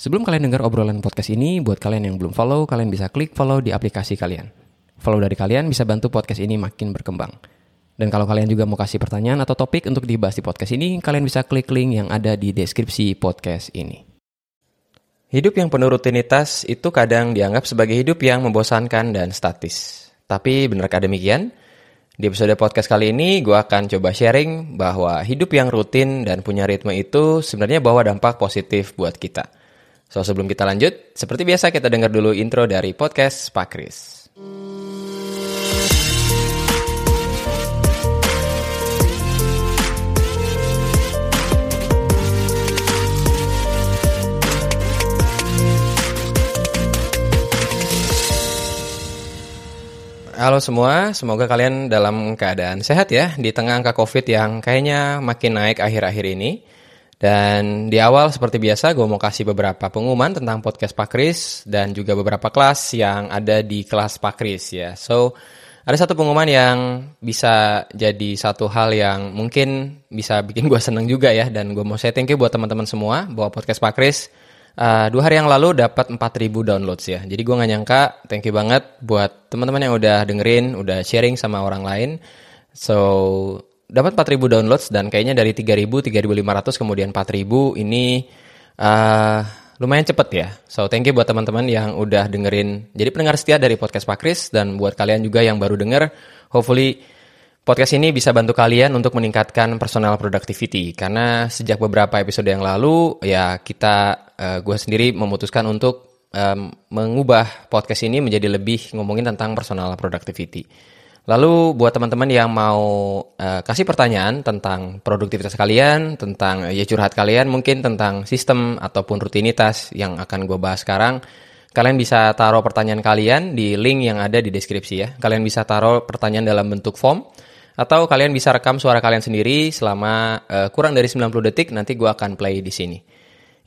Sebelum kalian dengar obrolan podcast ini, buat kalian yang belum follow, kalian bisa klik follow di aplikasi kalian. Follow dari kalian bisa bantu podcast ini makin berkembang. Dan kalau kalian juga mau kasih pertanyaan atau topik untuk dibahas di podcast ini, kalian bisa klik link yang ada di deskripsi podcast ini. Hidup yang penuh rutinitas itu kadang dianggap sebagai hidup yang membosankan dan statis. Tapi benarkah demikian? Di episode podcast kali ini, gue akan coba sharing bahwa hidup yang rutin dan punya ritme itu sebenarnya bawa dampak positif buat kita. So, sebelum kita lanjut, seperti biasa kita dengar dulu intro dari podcast Pak Kris. Halo semua, semoga kalian dalam keadaan sehat ya di tengah angka COVID yang kayaknya makin naik akhir-akhir ini. Dan di awal seperti biasa gue mau kasih beberapa pengumuman tentang podcast Pak Kris dan juga beberapa kelas yang ada di kelas Pak Kris ya. So, ada satu pengumuman yang bisa jadi satu hal yang mungkin bisa bikin gue seneng juga ya. Dan gue mau say thank you buat teman-teman semua bahwa podcast Pak Kris uh, dua hari yang lalu dapat 4000 downloads ya. Jadi gue gak nyangka, thank you banget buat teman-teman yang udah dengerin, udah sharing sama orang lain. So, dapat 4000 downloads dan kayaknya dari 3000 3500 kemudian 4000 ini uh, lumayan cepet ya. So thank you buat teman-teman yang udah dengerin. Jadi pendengar setia dari podcast Pak Kris dan buat kalian juga yang baru denger, hopefully podcast ini bisa bantu kalian untuk meningkatkan personal productivity karena sejak beberapa episode yang lalu ya kita uh, eh, gue sendiri memutuskan untuk um, mengubah podcast ini menjadi lebih ngomongin tentang personal productivity. Lalu buat teman-teman yang mau uh, kasih pertanyaan tentang produktivitas kalian, tentang ya curhat kalian, mungkin tentang sistem ataupun rutinitas yang akan gue bahas sekarang, kalian bisa taruh pertanyaan kalian di link yang ada di deskripsi ya. Kalian bisa taruh pertanyaan dalam bentuk form atau kalian bisa rekam suara kalian sendiri selama uh, kurang dari 90 detik nanti gue akan play di sini.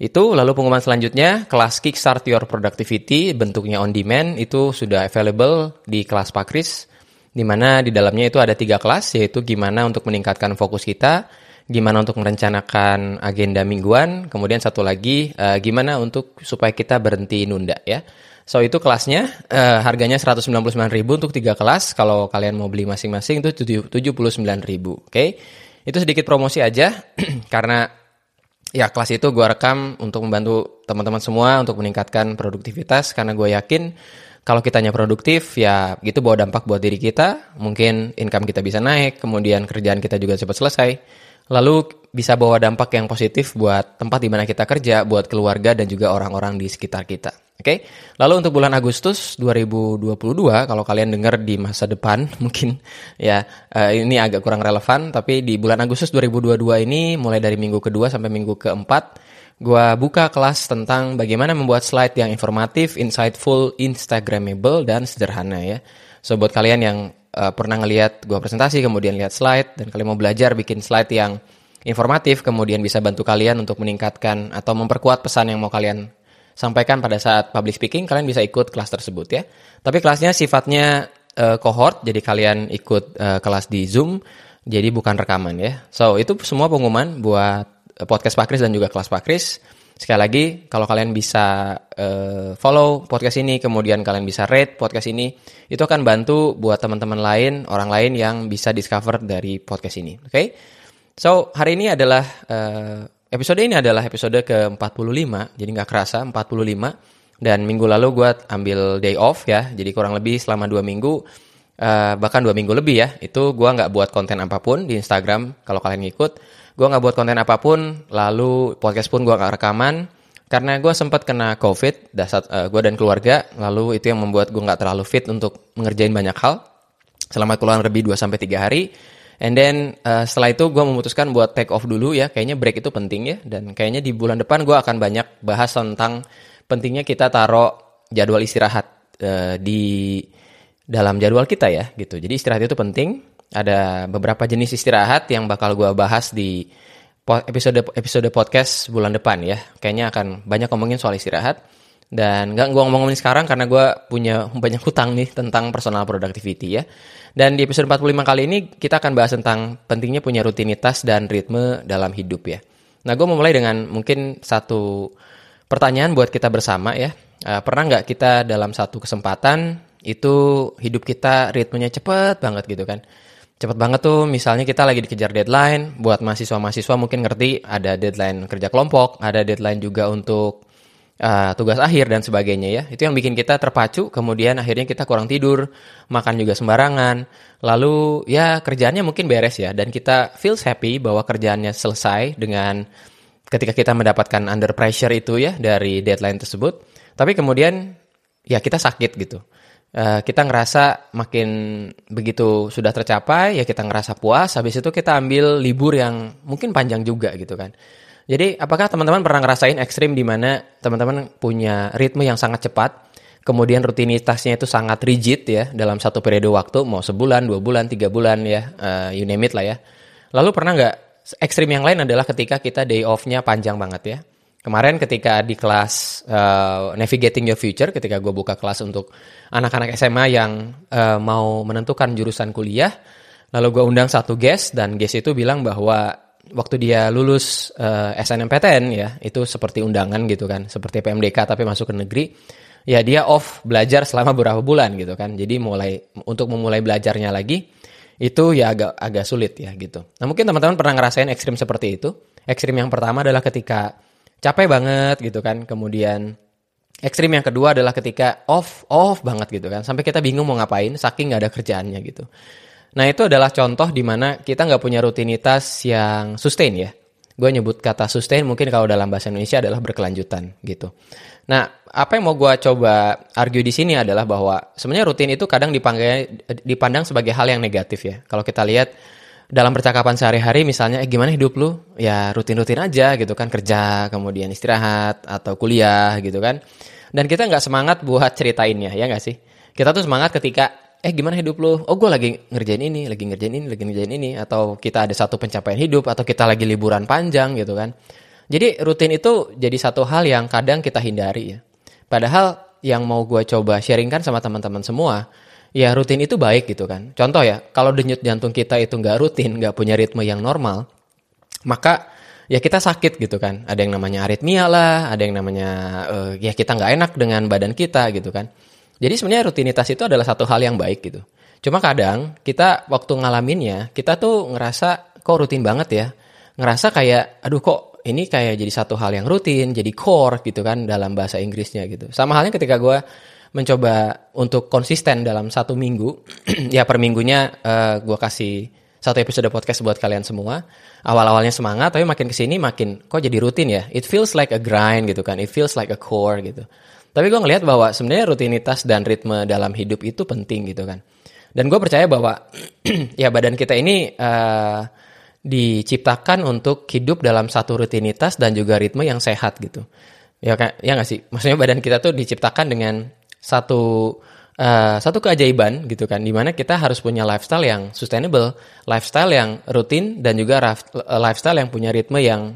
Itu lalu pengumuman selanjutnya kelas Kickstart Your Productivity bentuknya on demand itu sudah available di kelas Pakris di mana di dalamnya itu ada tiga kelas, yaitu gimana untuk meningkatkan fokus kita, gimana untuk merencanakan agenda mingguan, kemudian satu lagi uh, gimana untuk supaya kita berhenti nunda ya. So itu kelasnya uh, harganya 199.000 untuk tiga kelas. Kalau kalian mau beli masing-masing itu 79.000. Oke. Okay? Itu sedikit promosi aja karena ya kelas itu gue rekam untuk membantu teman-teman semua untuk meningkatkan produktivitas karena gue yakin kalau kitanya produktif ya gitu bawa dampak buat diri kita, mungkin income kita bisa naik, kemudian kerjaan kita juga cepat selesai. Lalu bisa bawa dampak yang positif buat tempat di mana kita kerja, buat keluarga dan juga orang-orang di sekitar kita. Oke. Okay? Lalu untuk bulan Agustus 2022 kalau kalian dengar di masa depan mungkin ya uh, ini agak kurang relevan tapi di bulan Agustus 2022 ini mulai dari minggu kedua sampai minggu keempat gue buka kelas tentang bagaimana membuat slide yang informatif, insightful, instagramable, dan sederhana ya. So buat kalian yang uh, pernah ngeliat gue presentasi, kemudian lihat slide, dan kalian mau belajar bikin slide yang informatif, kemudian bisa bantu kalian untuk meningkatkan atau memperkuat pesan yang mau kalian sampaikan pada saat public speaking, kalian bisa ikut kelas tersebut ya. Tapi kelasnya sifatnya uh, cohort, jadi kalian ikut uh, kelas di Zoom, jadi bukan rekaman ya. So itu semua pengumuman buat podcast Pak Kris dan juga kelas Pak Kris. Sekali lagi, kalau kalian bisa uh, follow podcast ini, kemudian kalian bisa rate podcast ini, itu akan bantu buat teman-teman lain, orang lain yang bisa discover dari podcast ini. Oke, okay? so hari ini adalah uh, episode ini adalah episode ke-45, jadi nggak kerasa 45. Dan minggu lalu gue ambil day off ya, jadi kurang lebih selama dua minggu, uh, bahkan dua minggu lebih ya, itu gue nggak buat konten apa pun di Instagram kalau kalian ngikut gue nggak buat konten apa pun lalu podcast pun gue gak rekaman. Karena gue sempat kena covid dasar uh, gue dan keluarga lalu itu yang membuat gue nggak terlalu fit untuk mengerjain banyak hal. Selama kurang lebih 2 sampai tiga hari. And then uh, setelah itu gue memutuskan buat take off dulu ya. Kayaknya break itu penting ya. Dan kayaknya di bulan depan gue akan banyak bahas tentang pentingnya kita taruh jadwal istirahat uh, di dalam jadwal kita ya gitu. Jadi istirahat itu penting ada beberapa jenis istirahat yang bakal gue bahas di episode episode podcast bulan depan ya. Kayaknya akan banyak ngomongin soal istirahat. Dan nggak gue ngomongin sekarang karena gue punya banyak hutang nih tentang personal productivity ya. Dan di episode 45 kali ini kita akan bahas tentang pentingnya punya rutinitas dan ritme dalam hidup ya. Nah gue mau mulai dengan mungkin satu pertanyaan buat kita bersama ya. Uh, pernah nggak kita dalam satu kesempatan itu hidup kita ritmenya cepet banget gitu kan? Cepet banget tuh misalnya kita lagi dikejar deadline, buat mahasiswa-mahasiswa mungkin ngerti ada deadline kerja kelompok, ada deadline juga untuk uh, tugas akhir dan sebagainya ya. Itu yang bikin kita terpacu, kemudian akhirnya kita kurang tidur, makan juga sembarangan. Lalu ya kerjaannya mungkin beres ya dan kita feels happy bahwa kerjaannya selesai dengan ketika kita mendapatkan under pressure itu ya dari deadline tersebut. Tapi kemudian ya kita sakit gitu. Uh, kita ngerasa makin begitu sudah tercapai ya kita ngerasa puas habis itu kita ambil libur yang mungkin panjang juga gitu kan jadi apakah teman-teman pernah ngerasain ekstrim di mana teman-teman punya ritme yang sangat cepat, kemudian rutinitasnya itu sangat rigid ya dalam satu periode waktu, mau sebulan, dua bulan, tiga bulan ya, uh, you name it lah ya. Lalu pernah nggak ekstrim yang lain adalah ketika kita day off-nya panjang banget ya. Kemarin ketika di kelas uh, Navigating Your Future, ketika gue buka kelas untuk anak-anak SMA yang uh, mau menentukan jurusan kuliah, lalu gue undang satu guest dan guest itu bilang bahwa waktu dia lulus uh, eh, SNMPTN ya itu seperti undangan gitu kan seperti PMDK tapi masuk ke negeri ya dia off belajar selama beberapa bulan gitu kan. Jadi mulai untuk memulai belajarnya lagi itu ya agak agak sulit ya gitu. Nah mungkin teman-teman pernah ngerasain ekstrim seperti itu? Ekstrim yang pertama adalah ketika capek banget gitu kan kemudian ekstrim yang kedua adalah ketika off off banget gitu kan sampai kita bingung mau ngapain saking nggak ada kerjaannya gitu Nah itu adalah contoh di mana kita nggak punya rutinitas yang sustain ya. Gue nyebut kata sustain mungkin kalau dalam bahasa Indonesia adalah berkelanjutan gitu. Nah apa yang mau gue coba argue di sini adalah bahwa sebenarnya rutin itu kadang dipandang sebagai hal yang negatif ya. Kalau kita lihat dalam percakapan sehari-hari misalnya, eh gimana hidup lu? Ya rutin-rutin aja gitu kan kerja, kemudian istirahat atau kuliah gitu kan. Dan kita nggak semangat buat ceritainnya ya nggak sih? Kita tuh semangat ketika eh gimana hidup lo? Oh gue lagi ngerjain ini, lagi ngerjain ini, lagi ngerjain ini. Atau kita ada satu pencapaian hidup, atau kita lagi liburan panjang gitu kan. Jadi rutin itu jadi satu hal yang kadang kita hindari ya. Padahal yang mau gue coba sharingkan sama teman-teman semua, ya rutin itu baik gitu kan. Contoh ya, kalau denyut jantung kita itu nggak rutin, nggak punya ritme yang normal, maka ya kita sakit gitu kan. Ada yang namanya aritmia lah, ada yang namanya uh, ya kita nggak enak dengan badan kita gitu kan. Jadi sebenarnya rutinitas itu adalah satu hal yang baik gitu. Cuma kadang kita waktu ngalaminnya, kita tuh ngerasa kok rutin banget ya. Ngerasa kayak, aduh kok ini kayak jadi satu hal yang rutin, jadi core gitu kan dalam bahasa Inggrisnya gitu. Sama halnya ketika gue mencoba untuk konsisten dalam satu minggu, ya per minggunya uh, eh, gue kasih satu episode podcast buat kalian semua. Awal-awalnya semangat, tapi makin ke sini makin kok jadi rutin ya. It feels like a grind gitu kan. It feels like a core gitu. Tapi gue ngelihat bahwa sebenarnya rutinitas dan ritme dalam hidup itu penting gitu kan. Dan gue percaya bahwa ya badan kita ini uh, diciptakan untuk hidup dalam satu rutinitas dan juga ritme yang sehat gitu. Ya kan, ya nggak sih. Maksudnya badan kita tuh diciptakan dengan satu uh, satu keajaiban gitu kan, di mana kita harus punya lifestyle yang sustainable, lifestyle yang rutin dan juga lifestyle yang punya ritme yang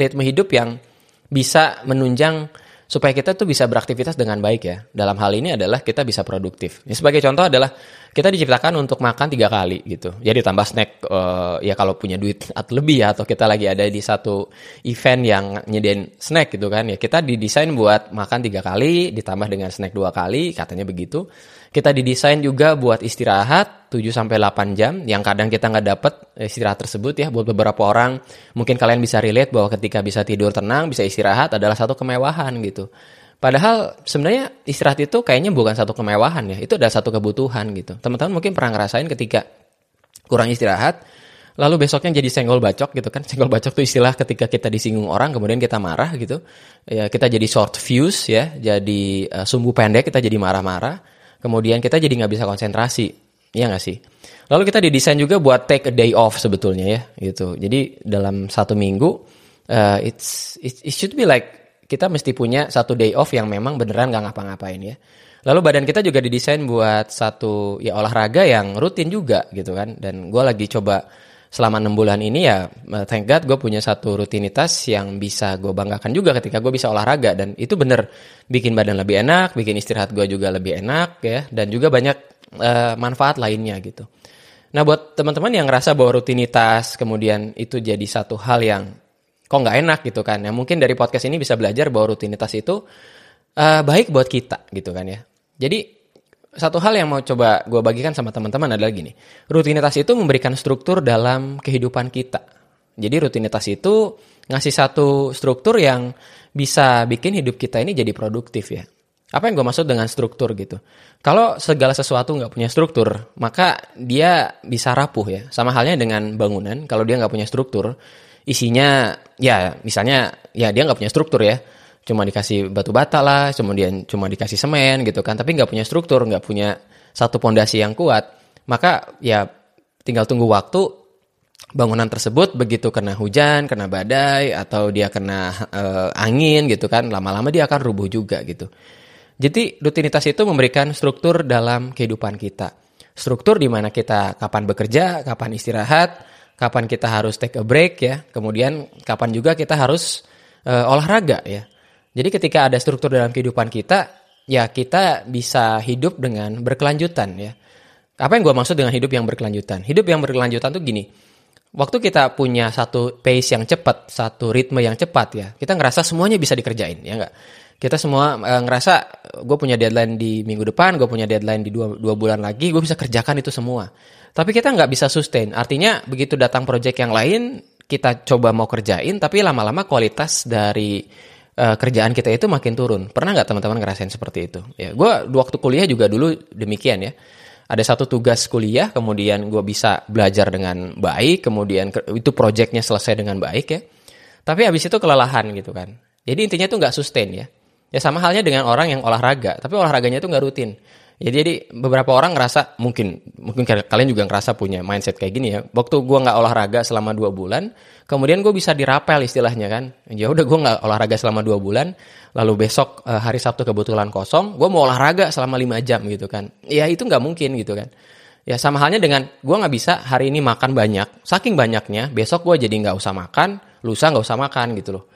ritme hidup yang bisa menunjang supaya kita tuh bisa beraktivitas dengan baik ya. Dalam hal ini adalah kita bisa produktif. Ya, sebagai contoh adalah kita diciptakan untuk makan tiga kali gitu. Ya ditambah snack uh, ya kalau punya duit atau lebih ya atau kita lagi ada di satu event yang nyediain snack gitu kan ya kita didesain buat makan tiga kali ditambah dengan snack dua kali katanya begitu. Kita didesain juga buat istirahat 7 sampai 8 jam yang kadang kita nggak dapat istirahat tersebut ya buat beberapa orang mungkin kalian bisa relate bahwa ketika bisa tidur tenang, bisa istirahat adalah satu kemewahan gitu. Padahal sebenarnya istirahat itu kayaknya bukan satu kemewahan ya, itu adalah satu kebutuhan gitu. Teman-teman mungkin pernah ngerasain ketika kurang istirahat, lalu besoknya jadi senggol bacok gitu kan. Senggol bacok itu istilah ketika kita disinggung orang kemudian kita marah gitu. Ya, kita jadi short fuse ya, jadi uh, sumbu pendek, kita jadi marah-marah kemudian kita jadi nggak bisa konsentrasi ya nggak sih lalu kita didesain juga buat take a day off sebetulnya ya gitu jadi dalam satu minggu uh, it's it, it should be like kita mesti punya satu day off yang memang beneran nggak ngapa-ngapain ya. Lalu badan kita juga didesain buat satu ya olahraga yang rutin juga gitu kan. Dan gue lagi coba selama enam bulan ini ya eh, thank God gue punya satu rutinitas yang bisa gue banggakan juga ketika gue bisa olahraga. Dan itu bener bikin badan lebih enak, bikin istirahat gue juga lebih enak ya dan juga banyak uh, manfaat lainnya gitu. Nah buat teman-teman yang ngerasa bahwa rutinitas kemudian itu jadi satu hal yang kok nggak enak gitu kan. Nah mungkin dari podcast ini bisa belajar bahwa rutinitas itu uh, baik buat kita gitu kan ya. Jadi satu hal yang mau coba gue bagikan sama teman-teman adalah gini. Rutinitas itu memberikan struktur dalam kehidupan kita. Jadi rutinitas itu ngasih satu struktur yang bisa bikin hidup kita ini jadi produktif ya. Apa yang gue maksud dengan struktur gitu? Kalau segala sesuatu nggak punya struktur, maka dia bisa rapuh ya. Sama halnya dengan bangunan, kalau dia nggak punya struktur, isinya ya misalnya ya dia nggak punya struktur ya cuma dikasih batu bata lah, kemudian cuma dikasih semen gitu kan, tapi nggak punya struktur, nggak punya satu pondasi yang kuat, maka ya tinggal tunggu waktu bangunan tersebut begitu kena hujan, kena badai atau dia kena uh, angin gitu kan, lama-lama dia akan rubuh juga gitu. Jadi rutinitas itu memberikan struktur dalam kehidupan kita. Struktur di mana kita kapan bekerja, kapan istirahat, kapan kita harus take a break ya, kemudian kapan juga kita harus uh, olahraga ya. Jadi ketika ada struktur dalam kehidupan kita, ya kita bisa hidup dengan berkelanjutan ya. Apa yang gue maksud dengan hidup yang berkelanjutan? Hidup yang berkelanjutan tuh gini. Waktu kita punya satu pace yang cepat, satu ritme yang cepat ya, kita ngerasa semuanya bisa dikerjain ya enggak? Kita semua e, ngerasa gue punya deadline di minggu depan, gue punya deadline di dua, dua bulan lagi, gue bisa kerjakan itu semua. Tapi kita nggak bisa sustain. Artinya begitu datang project yang lain, kita coba mau kerjain, tapi lama-lama kualitas dari uh, kerjaan kita itu makin turun. Pernah nggak teman-teman ngerasain seperti itu? Ya, gue waktu kuliah juga dulu demikian ya. Ada satu tugas kuliah, kemudian gue bisa belajar dengan baik, kemudian itu proyeknya selesai dengan baik ya. Tapi habis itu kelelahan gitu kan. Jadi intinya itu nggak sustain ya. Ya sama halnya dengan orang yang olahraga, tapi olahraganya itu nggak rutin. Ya, jadi beberapa orang ngerasa mungkin mungkin kalian juga ngerasa punya mindset kayak gini ya. Waktu gue nggak olahraga selama dua bulan, kemudian gue bisa dirapel istilahnya kan. Ya udah gue nggak olahraga selama dua bulan, lalu besok uh, hari Sabtu kebetulan kosong, gue mau olahraga selama lima jam gitu kan. Ya itu nggak mungkin gitu kan. Ya sama halnya dengan gue nggak bisa hari ini makan banyak, saking banyaknya besok gue jadi nggak usah makan, lusa nggak usah makan gitu loh.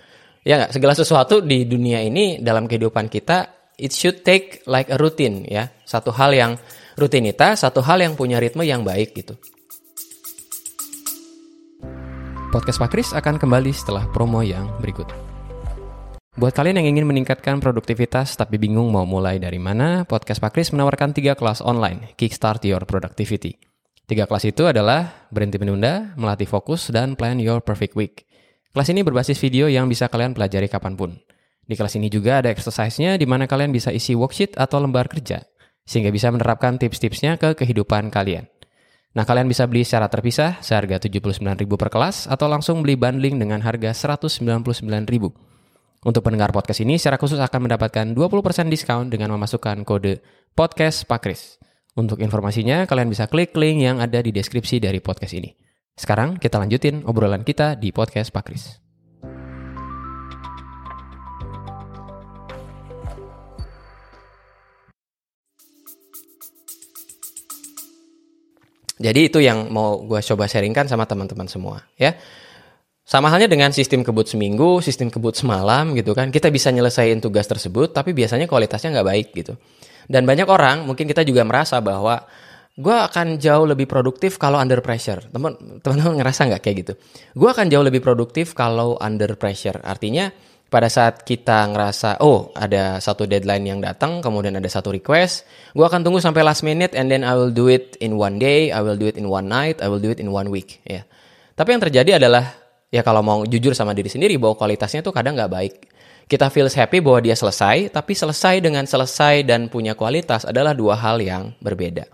Ya nggak segala sesuatu di dunia ini dalam kehidupan kita it should take like a routine ya. Satu hal yang rutinitas, satu hal yang punya ritme yang baik gitu. Podcast Pak Kris akan kembali setelah promo yang berikut. Buat kalian yang ingin meningkatkan produktivitas tapi bingung mau mulai dari mana, Podcast Pak Kris menawarkan tiga kelas online, Kickstart Your Productivity. Tiga kelas itu adalah berhenti menunda, melatih fokus, dan plan your perfect week. Kelas ini berbasis video yang bisa kalian pelajari kapan pun. Di kelas ini juga ada exercise-nya di mana kalian bisa isi worksheet atau lembar kerja, sehingga bisa menerapkan tips-tipsnya ke kehidupan kalian. Nah, kalian bisa beli secara terpisah seharga 79.000 per kelas atau langsung beli bundling dengan harga 199.000. Untuk pendengar podcast ini secara khusus akan mendapatkan 20% diskon dengan memasukkan kode podcast Pakris. Untuk informasinya, kalian bisa klik link yang ada di deskripsi dari podcast ini. Sekarang kita lanjutin obrolan kita di podcast Pakris. Jadi itu yang mau gue coba sharingkan sama teman-teman semua ya. Sama halnya dengan sistem kebut seminggu, sistem kebut semalam gitu kan. Kita bisa nyelesain tugas tersebut tapi biasanya kualitasnya nggak baik gitu. Dan banyak orang mungkin kita juga merasa bahwa gue akan jauh lebih produktif kalau under pressure. Teman teman ngerasa nggak kayak gitu? Gue akan jauh lebih produktif kalau under pressure. Artinya pada saat kita ngerasa oh ada satu deadline yang datang kemudian ada satu request gue akan tunggu sampai last minute and then I will do it in one day I will do it in one night I will do it in one week ya tapi yang terjadi adalah ya kalau mau jujur sama diri sendiri bahwa kualitasnya tuh kadang nggak baik kita feels happy bahwa dia selesai tapi selesai dengan selesai dan punya kualitas adalah dua hal yang berbeda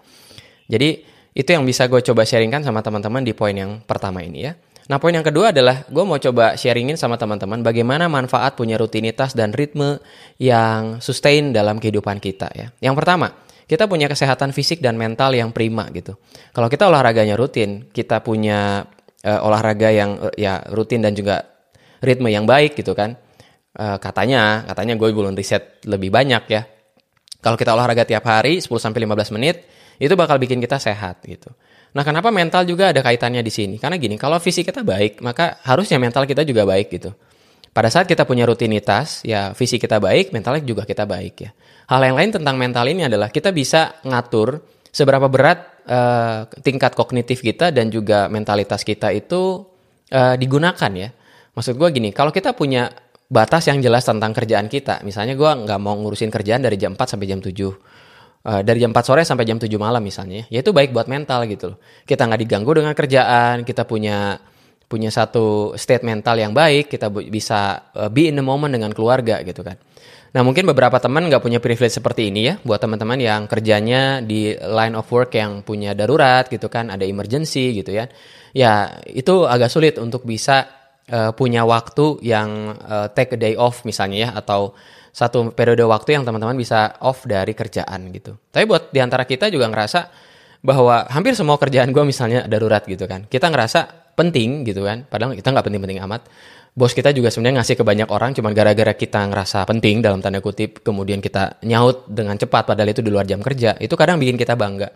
jadi itu yang bisa gue coba sharingkan sama teman-teman di poin yang pertama ini ya Nah, poin yang kedua adalah gue mau coba sharingin sama teman-teman bagaimana manfaat punya rutinitas dan ritme yang sustain dalam kehidupan kita ya. Yang pertama, kita punya kesehatan fisik dan mental yang prima gitu. Kalau kita olahraganya rutin, kita punya uh, olahraga yang uh, ya rutin dan juga ritme yang baik gitu kan. Uh, katanya, katanya gue belum riset lebih banyak ya. Kalau kita olahraga tiap hari 10 sampai 15 menit, itu bakal bikin kita sehat gitu. Nah, kenapa mental juga ada kaitannya di sini? Karena gini, kalau fisik kita baik, maka harusnya mental kita juga baik gitu. Pada saat kita punya rutinitas, ya fisik kita baik, mentalnya juga kita baik ya. Hal yang lain tentang mental ini adalah kita bisa ngatur seberapa berat uh, tingkat kognitif kita dan juga mentalitas kita itu uh, digunakan ya. Maksud gue gini, kalau kita punya batas yang jelas tentang kerjaan kita, misalnya gue nggak mau ngurusin kerjaan dari jam 4 sampai jam 7, eh, dari jam 4 sore sampai jam 7 malam misalnya, ya itu baik buat mental gitu loh. Kita nggak diganggu dengan kerjaan, kita punya punya satu state mental yang baik, kita bisa uh, be in the moment dengan keluarga gitu kan. Nah mungkin beberapa teman nggak punya privilege seperti ini ya, buat teman-teman yang kerjanya di line of work yang punya darurat gitu kan, ada emergency gitu ya. Ya itu agak sulit untuk bisa uh, punya waktu yang uh, take a day off misalnya ya, atau satu periode waktu yang teman-teman bisa off dari kerjaan gitu. Tapi buat di antara kita juga ngerasa bahwa hampir semua kerjaan gue misalnya darurat gitu kan. Kita ngerasa penting gitu kan. Padahal kita nggak penting-penting amat. Bos kita juga sebenarnya ngasih ke banyak orang cuma gara-gara kita ngerasa penting dalam tanda kutip kemudian kita nyaut dengan cepat padahal itu di luar jam kerja itu kadang bikin kita bangga.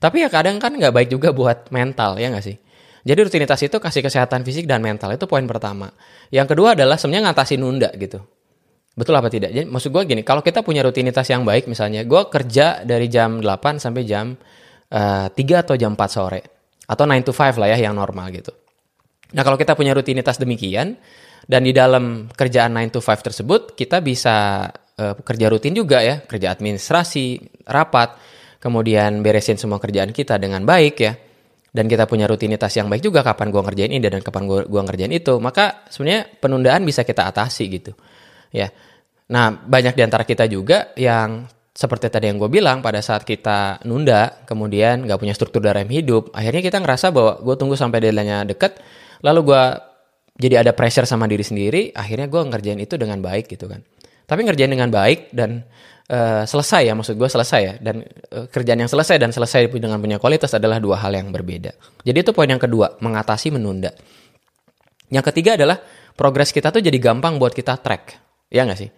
Tapi ya kadang kan nggak baik juga buat mental ya nggak sih? Jadi rutinitas itu kasih kesehatan fisik dan mental itu poin pertama. Yang kedua adalah sebenarnya ngatasi nunda gitu Betul apa tidak? Jadi maksud gue gini, kalau kita punya rutinitas yang baik misalnya, gue kerja dari jam 8 sampai jam uh, eh, 3 atau jam 4 sore atau 9 to 5 lah ya yang normal gitu. Nah, kalau kita punya rutinitas demikian dan di dalam kerjaan 9 to 5 tersebut kita bisa uh, kerja rutin juga ya, kerja administrasi, rapat, kemudian beresin semua kerjaan kita dengan baik ya. Dan kita punya rutinitas yang baik juga kapan gua ngerjain ini dan kapan gua ngerjain itu, maka sebenarnya penundaan bisa kita atasi gitu. Ya. Nah, banyak di antara kita juga yang seperti tadi yang gue bilang pada saat kita nunda kemudian nggak punya struktur dalam hidup akhirnya kita ngerasa bahwa gue tunggu sampai deadline-nya deket lalu gue jadi ada pressure sama diri sendiri akhirnya gue ngerjain itu dengan baik gitu kan. Tapi ngerjain dengan baik dan uh, selesai ya maksud gue selesai ya dan uh, kerjaan yang selesai dan selesai dengan punya kualitas adalah dua hal yang berbeda. Jadi itu poin yang kedua mengatasi menunda. Yang ketiga adalah progres kita tuh jadi gampang buat kita track ya nggak sih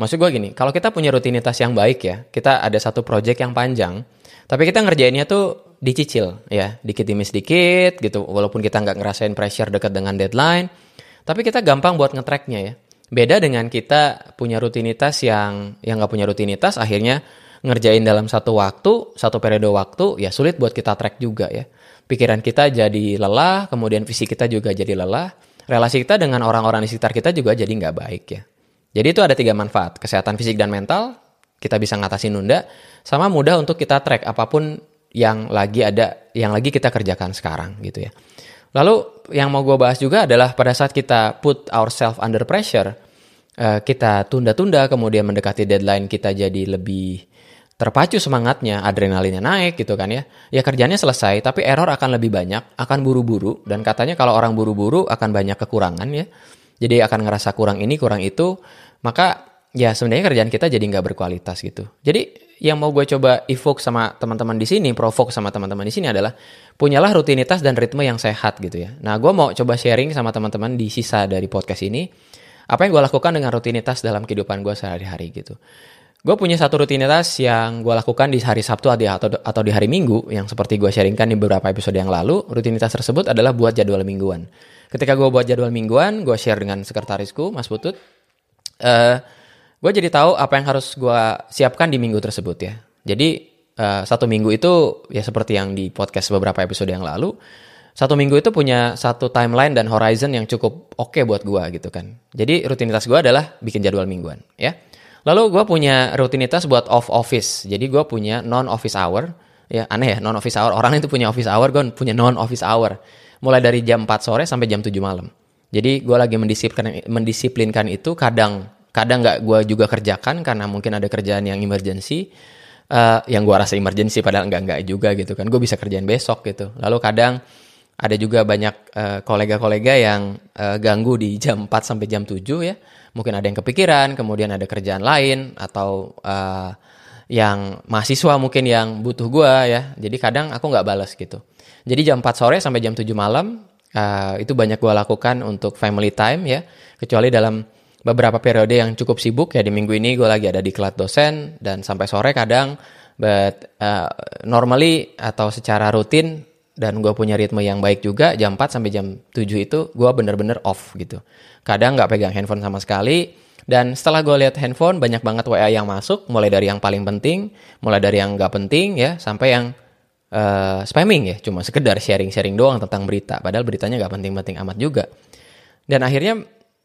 Maksud gue gini, kalau kita punya rutinitas yang baik ya, kita ada satu project yang panjang, tapi kita ngerjainnya tuh dicicil ya, dikit demi sedikit gitu, walaupun kita nggak ngerasain pressure dekat dengan deadline, tapi kita gampang buat ngetracknya ya. Beda dengan kita punya rutinitas yang yang nggak punya rutinitas, akhirnya ngerjain dalam satu waktu, satu periode waktu, ya sulit buat kita track juga ya. Pikiran kita jadi lelah, kemudian fisik kita juga jadi lelah, relasi kita dengan orang-orang di sekitar kita juga jadi nggak baik ya. Jadi itu ada tiga manfaat, kesehatan fisik dan mental, kita bisa ngatasi nunda, sama mudah untuk kita track apa pun yang lagi ada, yang lagi kita kerjakan sekarang gitu ya. Lalu yang mau gue bahas juga adalah pada saat kita put ourselves under pressure, uh, kita tunda-tunda kemudian mendekati deadline kita jadi lebih terpacu semangatnya, adrenalinnya naik gitu kan ya. Ya kerjanya selesai, tapi error akan lebih banyak, akan buru-buru dan katanya kalau orang buru-buru akan banyak kekurangan ya jadi akan ngerasa kurang ini kurang itu maka ya sebenarnya kerjaan kita jadi nggak berkualitas gitu. Jadi yang mau gue coba evoke sama teman-teman di sini provoke sama teman-teman di sini adalah punyalah rutinitas dan ritme yang sehat gitu ya. Nah gue mau coba sharing sama teman-teman di sisa dari podcast ini apa yang gue lakukan dengan rutinitas dalam kehidupan gue sehari-hari gitu. Gue punya satu rutinitas yang gue lakukan di hari Sabtu atau, atau di hari Minggu yang seperti gue sharingkan di beberapa episode yang lalu rutinitas tersebut adalah buat jadwal mingguan ketika gue buat jadwal mingguan gue share dengan sekretarisku Mas Putut uh, eh, gue jadi tahu apa yang harus gue siapkan di minggu tersebut ya. Jadi uh, satu minggu itu ya seperti yang di podcast beberapa episode yang lalu satu minggu itu punya satu timeline dan horizon yang cukup oke okay buat gue gitu kan. Jadi rutinitas gue adalah bikin jadwal mingguan ya. Lalu gue punya rutinitas buat off office. Jadi gue punya non office hour ya aneh ya non office hour. Orang itu punya office hour gue punya non office hour mulai dari jam 4 sore sampai jam 7 malam. Jadi gue lagi mendisiplinkan, mendisiplinkan itu kadang kadang nggak gue juga kerjakan karena mungkin ada kerjaan yang emergency uh, yang gue rasa emergency padahal nggak nggak juga gitu kan. Gue bisa kerjain besok gitu. Lalu kadang ada juga banyak uh, kolega-kolega yang uh, ganggu di jam 4 sampai jam 7 ya. Mungkin ada yang kepikiran kemudian ada kerjaan lain atau uh, yang mahasiswa mungkin yang butuh gue ya. Jadi kadang aku nggak balas gitu jadi jam 4 sore sampai jam 7 malam uh, itu banyak gue lakukan untuk family time ya. Kecuali dalam beberapa periode yang cukup sibuk ya di minggu ini gue lagi ada di kelas dosen dan sampai sore kadang but uh, normally atau secara rutin dan gue punya ritme yang baik juga jam 4 sampai jam 7 itu gue bener-bener off gitu. Kadang nggak pegang handphone sama sekali dan setelah gue lihat handphone banyak banget WA yang masuk mulai dari yang paling penting, mulai dari yang nggak penting ya sampai yang uh, spamming ya, cuma sekedar sharing-sharing doang tentang berita. Padahal beritanya gak penting-penting amat juga. Dan akhirnya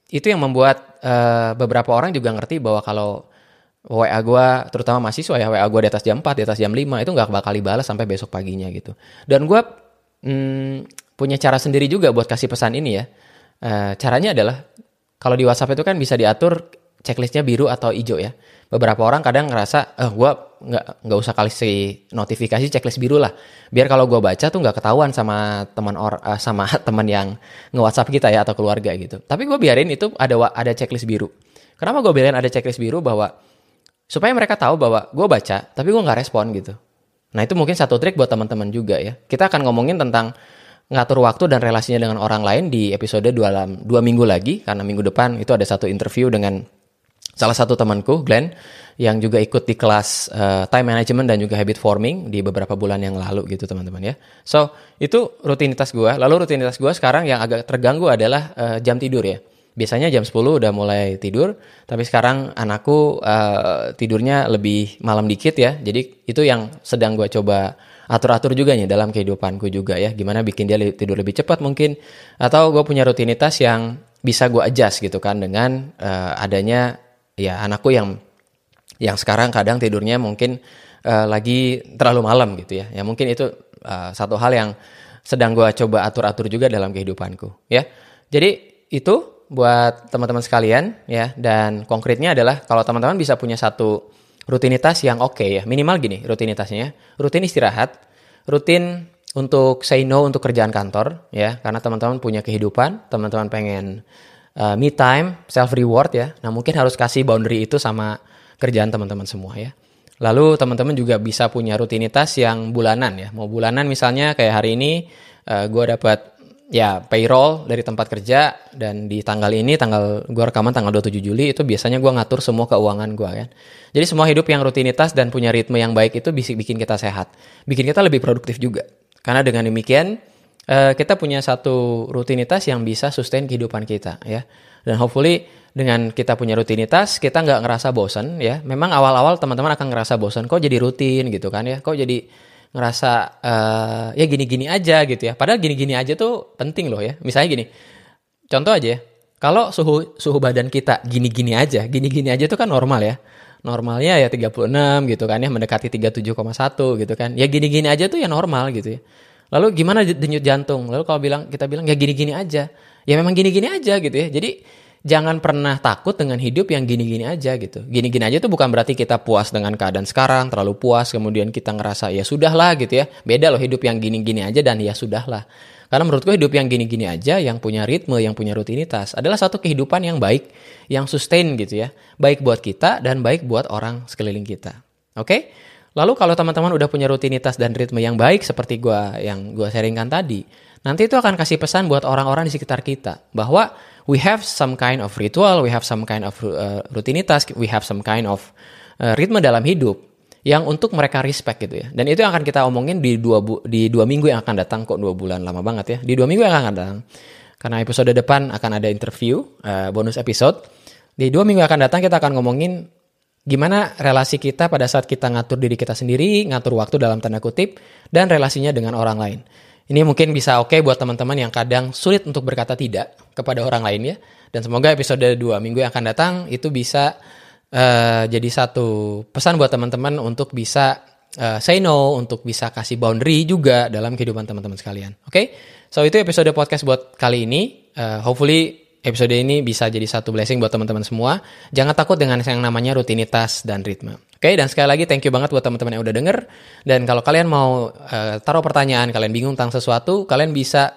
itu yang membuat uh, beberapa orang juga ngerti bahwa kalau WA gue, terutama mahasiswa ya, WA gue di atas jam 4, di atas jam 5, itu nggak bakal dibalas sampai besok paginya gitu. Dan gue hmm, punya cara sendiri juga buat kasih pesan ini ya. Uh, caranya adalah, kalau di WhatsApp itu kan bisa diatur checklistnya biru atau hijau ya. Beberapa orang kadang ngerasa, eh gue nggak nggak usah kasih notifikasi checklist biru lah. Biar kalau gue baca tuh nggak ketahuan sama teman or uh, sama teman yang nge WhatsApp kita ya atau keluarga gitu. Tapi gue biarin itu ada ada checklist biru. Kenapa gue biarin ada checklist biru bahwa supaya mereka tahu bahwa gue baca tapi gue nggak respon gitu. Nah itu mungkin satu trik buat teman-teman juga ya. Kita akan ngomongin tentang ngatur waktu dan relasinya dengan orang lain di episode dua, dua minggu lagi karena minggu depan itu ada satu interview dengan salah satu temanku Glenn yang juga ikut di kelas uh, time management dan juga habit forming di beberapa bulan yang lalu gitu teman-teman ya. So itu rutinitas gue. Lalu rutinitas gue sekarang yang agak terganggu adalah uh, jam tidur ya. Biasanya jam 10 udah mulai tidur, tapi sekarang anakku uh, tidurnya lebih malam dikit ya. Jadi itu yang sedang gue coba atur-atur juga nih dalam kehidupanku juga ya. Gimana bikin dia tidur lebih cepat mungkin. Atau gue punya rutinitas yang bisa gue adjust gitu kan dengan uh, adanya ya anakku yang yang sekarang kadang tidurnya mungkin uh, lagi terlalu malam gitu ya. Ya mungkin itu uh, satu hal yang sedang gue coba atur-atur juga dalam kehidupanku ya. Jadi itu buat teman-teman sekalian ya dan konkretnya adalah kalau teman-teman bisa punya satu rutinitas yang oke okay ya minimal gini rutinitasnya rutin istirahat rutin untuk say no untuk kerjaan kantor ya karena teman-teman punya kehidupan teman-teman pengen uh, me time, self reward ya. Nah, mungkin harus kasih boundary itu sama kerjaan teman-teman semua ya. Lalu teman-teman juga bisa punya rutinitas yang bulanan ya. Mau bulanan misalnya kayak hari ini uh, eh, gue dapat ya payroll dari tempat kerja dan di tanggal ini tanggal gue rekaman tanggal 27 Juli itu biasanya gue ngatur semua keuangan gue kan. Jadi semua hidup yang rutinitas dan punya ritme yang baik itu bisa bikin kita sehat, bikin kita lebih produktif juga. Karena dengan demikian uh, kita punya satu rutinitas yang bisa sustain kehidupan kita ya. Dan hopefully dengan kita punya rutinitas kita nggak ngerasa bosan ya. Memang awal-awal teman-teman akan ngerasa bosan kok jadi rutin gitu kan ya. Kok jadi ngerasa uh, ya gini-gini aja gitu ya. Padahal gini-gini aja tuh penting loh ya. Misalnya gini. Contoh aja ya. Kalau suhu suhu badan kita gini-gini aja, gini-gini aja tuh kan normal ya normalnya ya 36 gitu kan ya mendekati 37,1 gitu kan ya gini-gini aja tuh ya normal gitu ya Lalu gimana denyut jantung? Lalu kalau bilang kita bilang ya gini-gini aja. Ya memang gini-gini aja gitu ya. Jadi jangan pernah takut dengan hidup yang gini-gini aja gitu. Gini-gini aja itu bukan berarti kita puas dengan keadaan sekarang, terlalu puas kemudian kita ngerasa ya sudahlah gitu ya. Beda loh hidup yang gini-gini aja dan ya sudahlah. Karena menurutku hidup yang gini-gini aja, yang punya ritme, yang punya rutinitas adalah satu kehidupan yang baik, yang sustain gitu ya. Baik buat kita dan baik buat orang sekeliling kita. Oke? Okay? Lalu kalau teman-teman udah punya rutinitas dan ritme yang baik seperti gua yang gua sharingkan tadi, nanti itu akan kasih pesan buat orang-orang di sekitar kita bahwa we have some kind of ritual, we have some kind of uh, rutinitas, we have some kind of uh, ritme dalam hidup yang untuk mereka respect gitu ya. Dan itu yang akan kita omongin di dua bu di dua minggu yang akan datang kok dua bulan lama banget ya. Di dua minggu yang akan datang. Karena episode depan akan ada interview uh, bonus episode. Di dua minggu yang akan datang kita akan ngomongin Gimana relasi kita pada saat kita ngatur diri kita sendiri, ngatur waktu dalam tanda kutip, dan relasinya dengan orang lain. Ini mungkin bisa oke okay buat teman-teman yang kadang sulit untuk berkata tidak kepada orang lain ya. Dan semoga episode 2 minggu yang akan datang itu bisa uh, jadi satu pesan buat teman-teman untuk bisa uh, say no, untuk bisa kasih boundary juga dalam kehidupan teman-teman sekalian. Oke, okay? so itu episode podcast buat kali ini. Uh, hopefully episode ini bisa jadi satu blessing buat teman-teman semua. Jangan takut dengan yang namanya rutinitas dan ritme. Oke, dan sekali lagi thank you banget buat teman-teman yang udah denger. Dan kalau kalian mau uh, taruh pertanyaan, kalian bingung tentang sesuatu, kalian bisa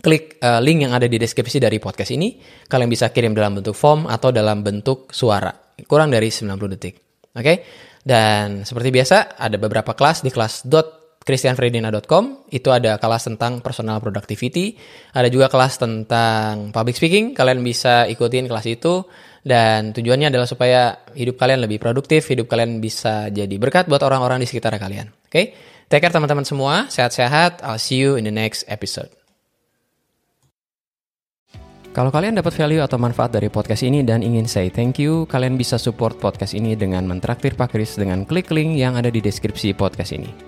klik uh, link yang ada di deskripsi dari podcast ini. Kalian bisa kirim dalam bentuk form atau dalam bentuk suara. Kurang dari 90 detik. Oke? Dan seperti biasa, ada beberapa kelas di kelas dot christianfredina.com itu ada kelas tentang personal productivity, ada juga kelas tentang public speaking, kalian bisa ikutin kelas itu dan tujuannya adalah supaya hidup kalian lebih produktif, hidup kalian bisa jadi berkat buat orang-orang di sekitar kalian. Oke, okay? take care teman-teman semua, sehat-sehat, I'll see you in the next episode. Kalau kalian dapat value atau manfaat dari podcast ini dan ingin say thank you, kalian bisa support podcast ini dengan mentraktir Pak Kris dengan klik link yang ada di deskripsi podcast ini.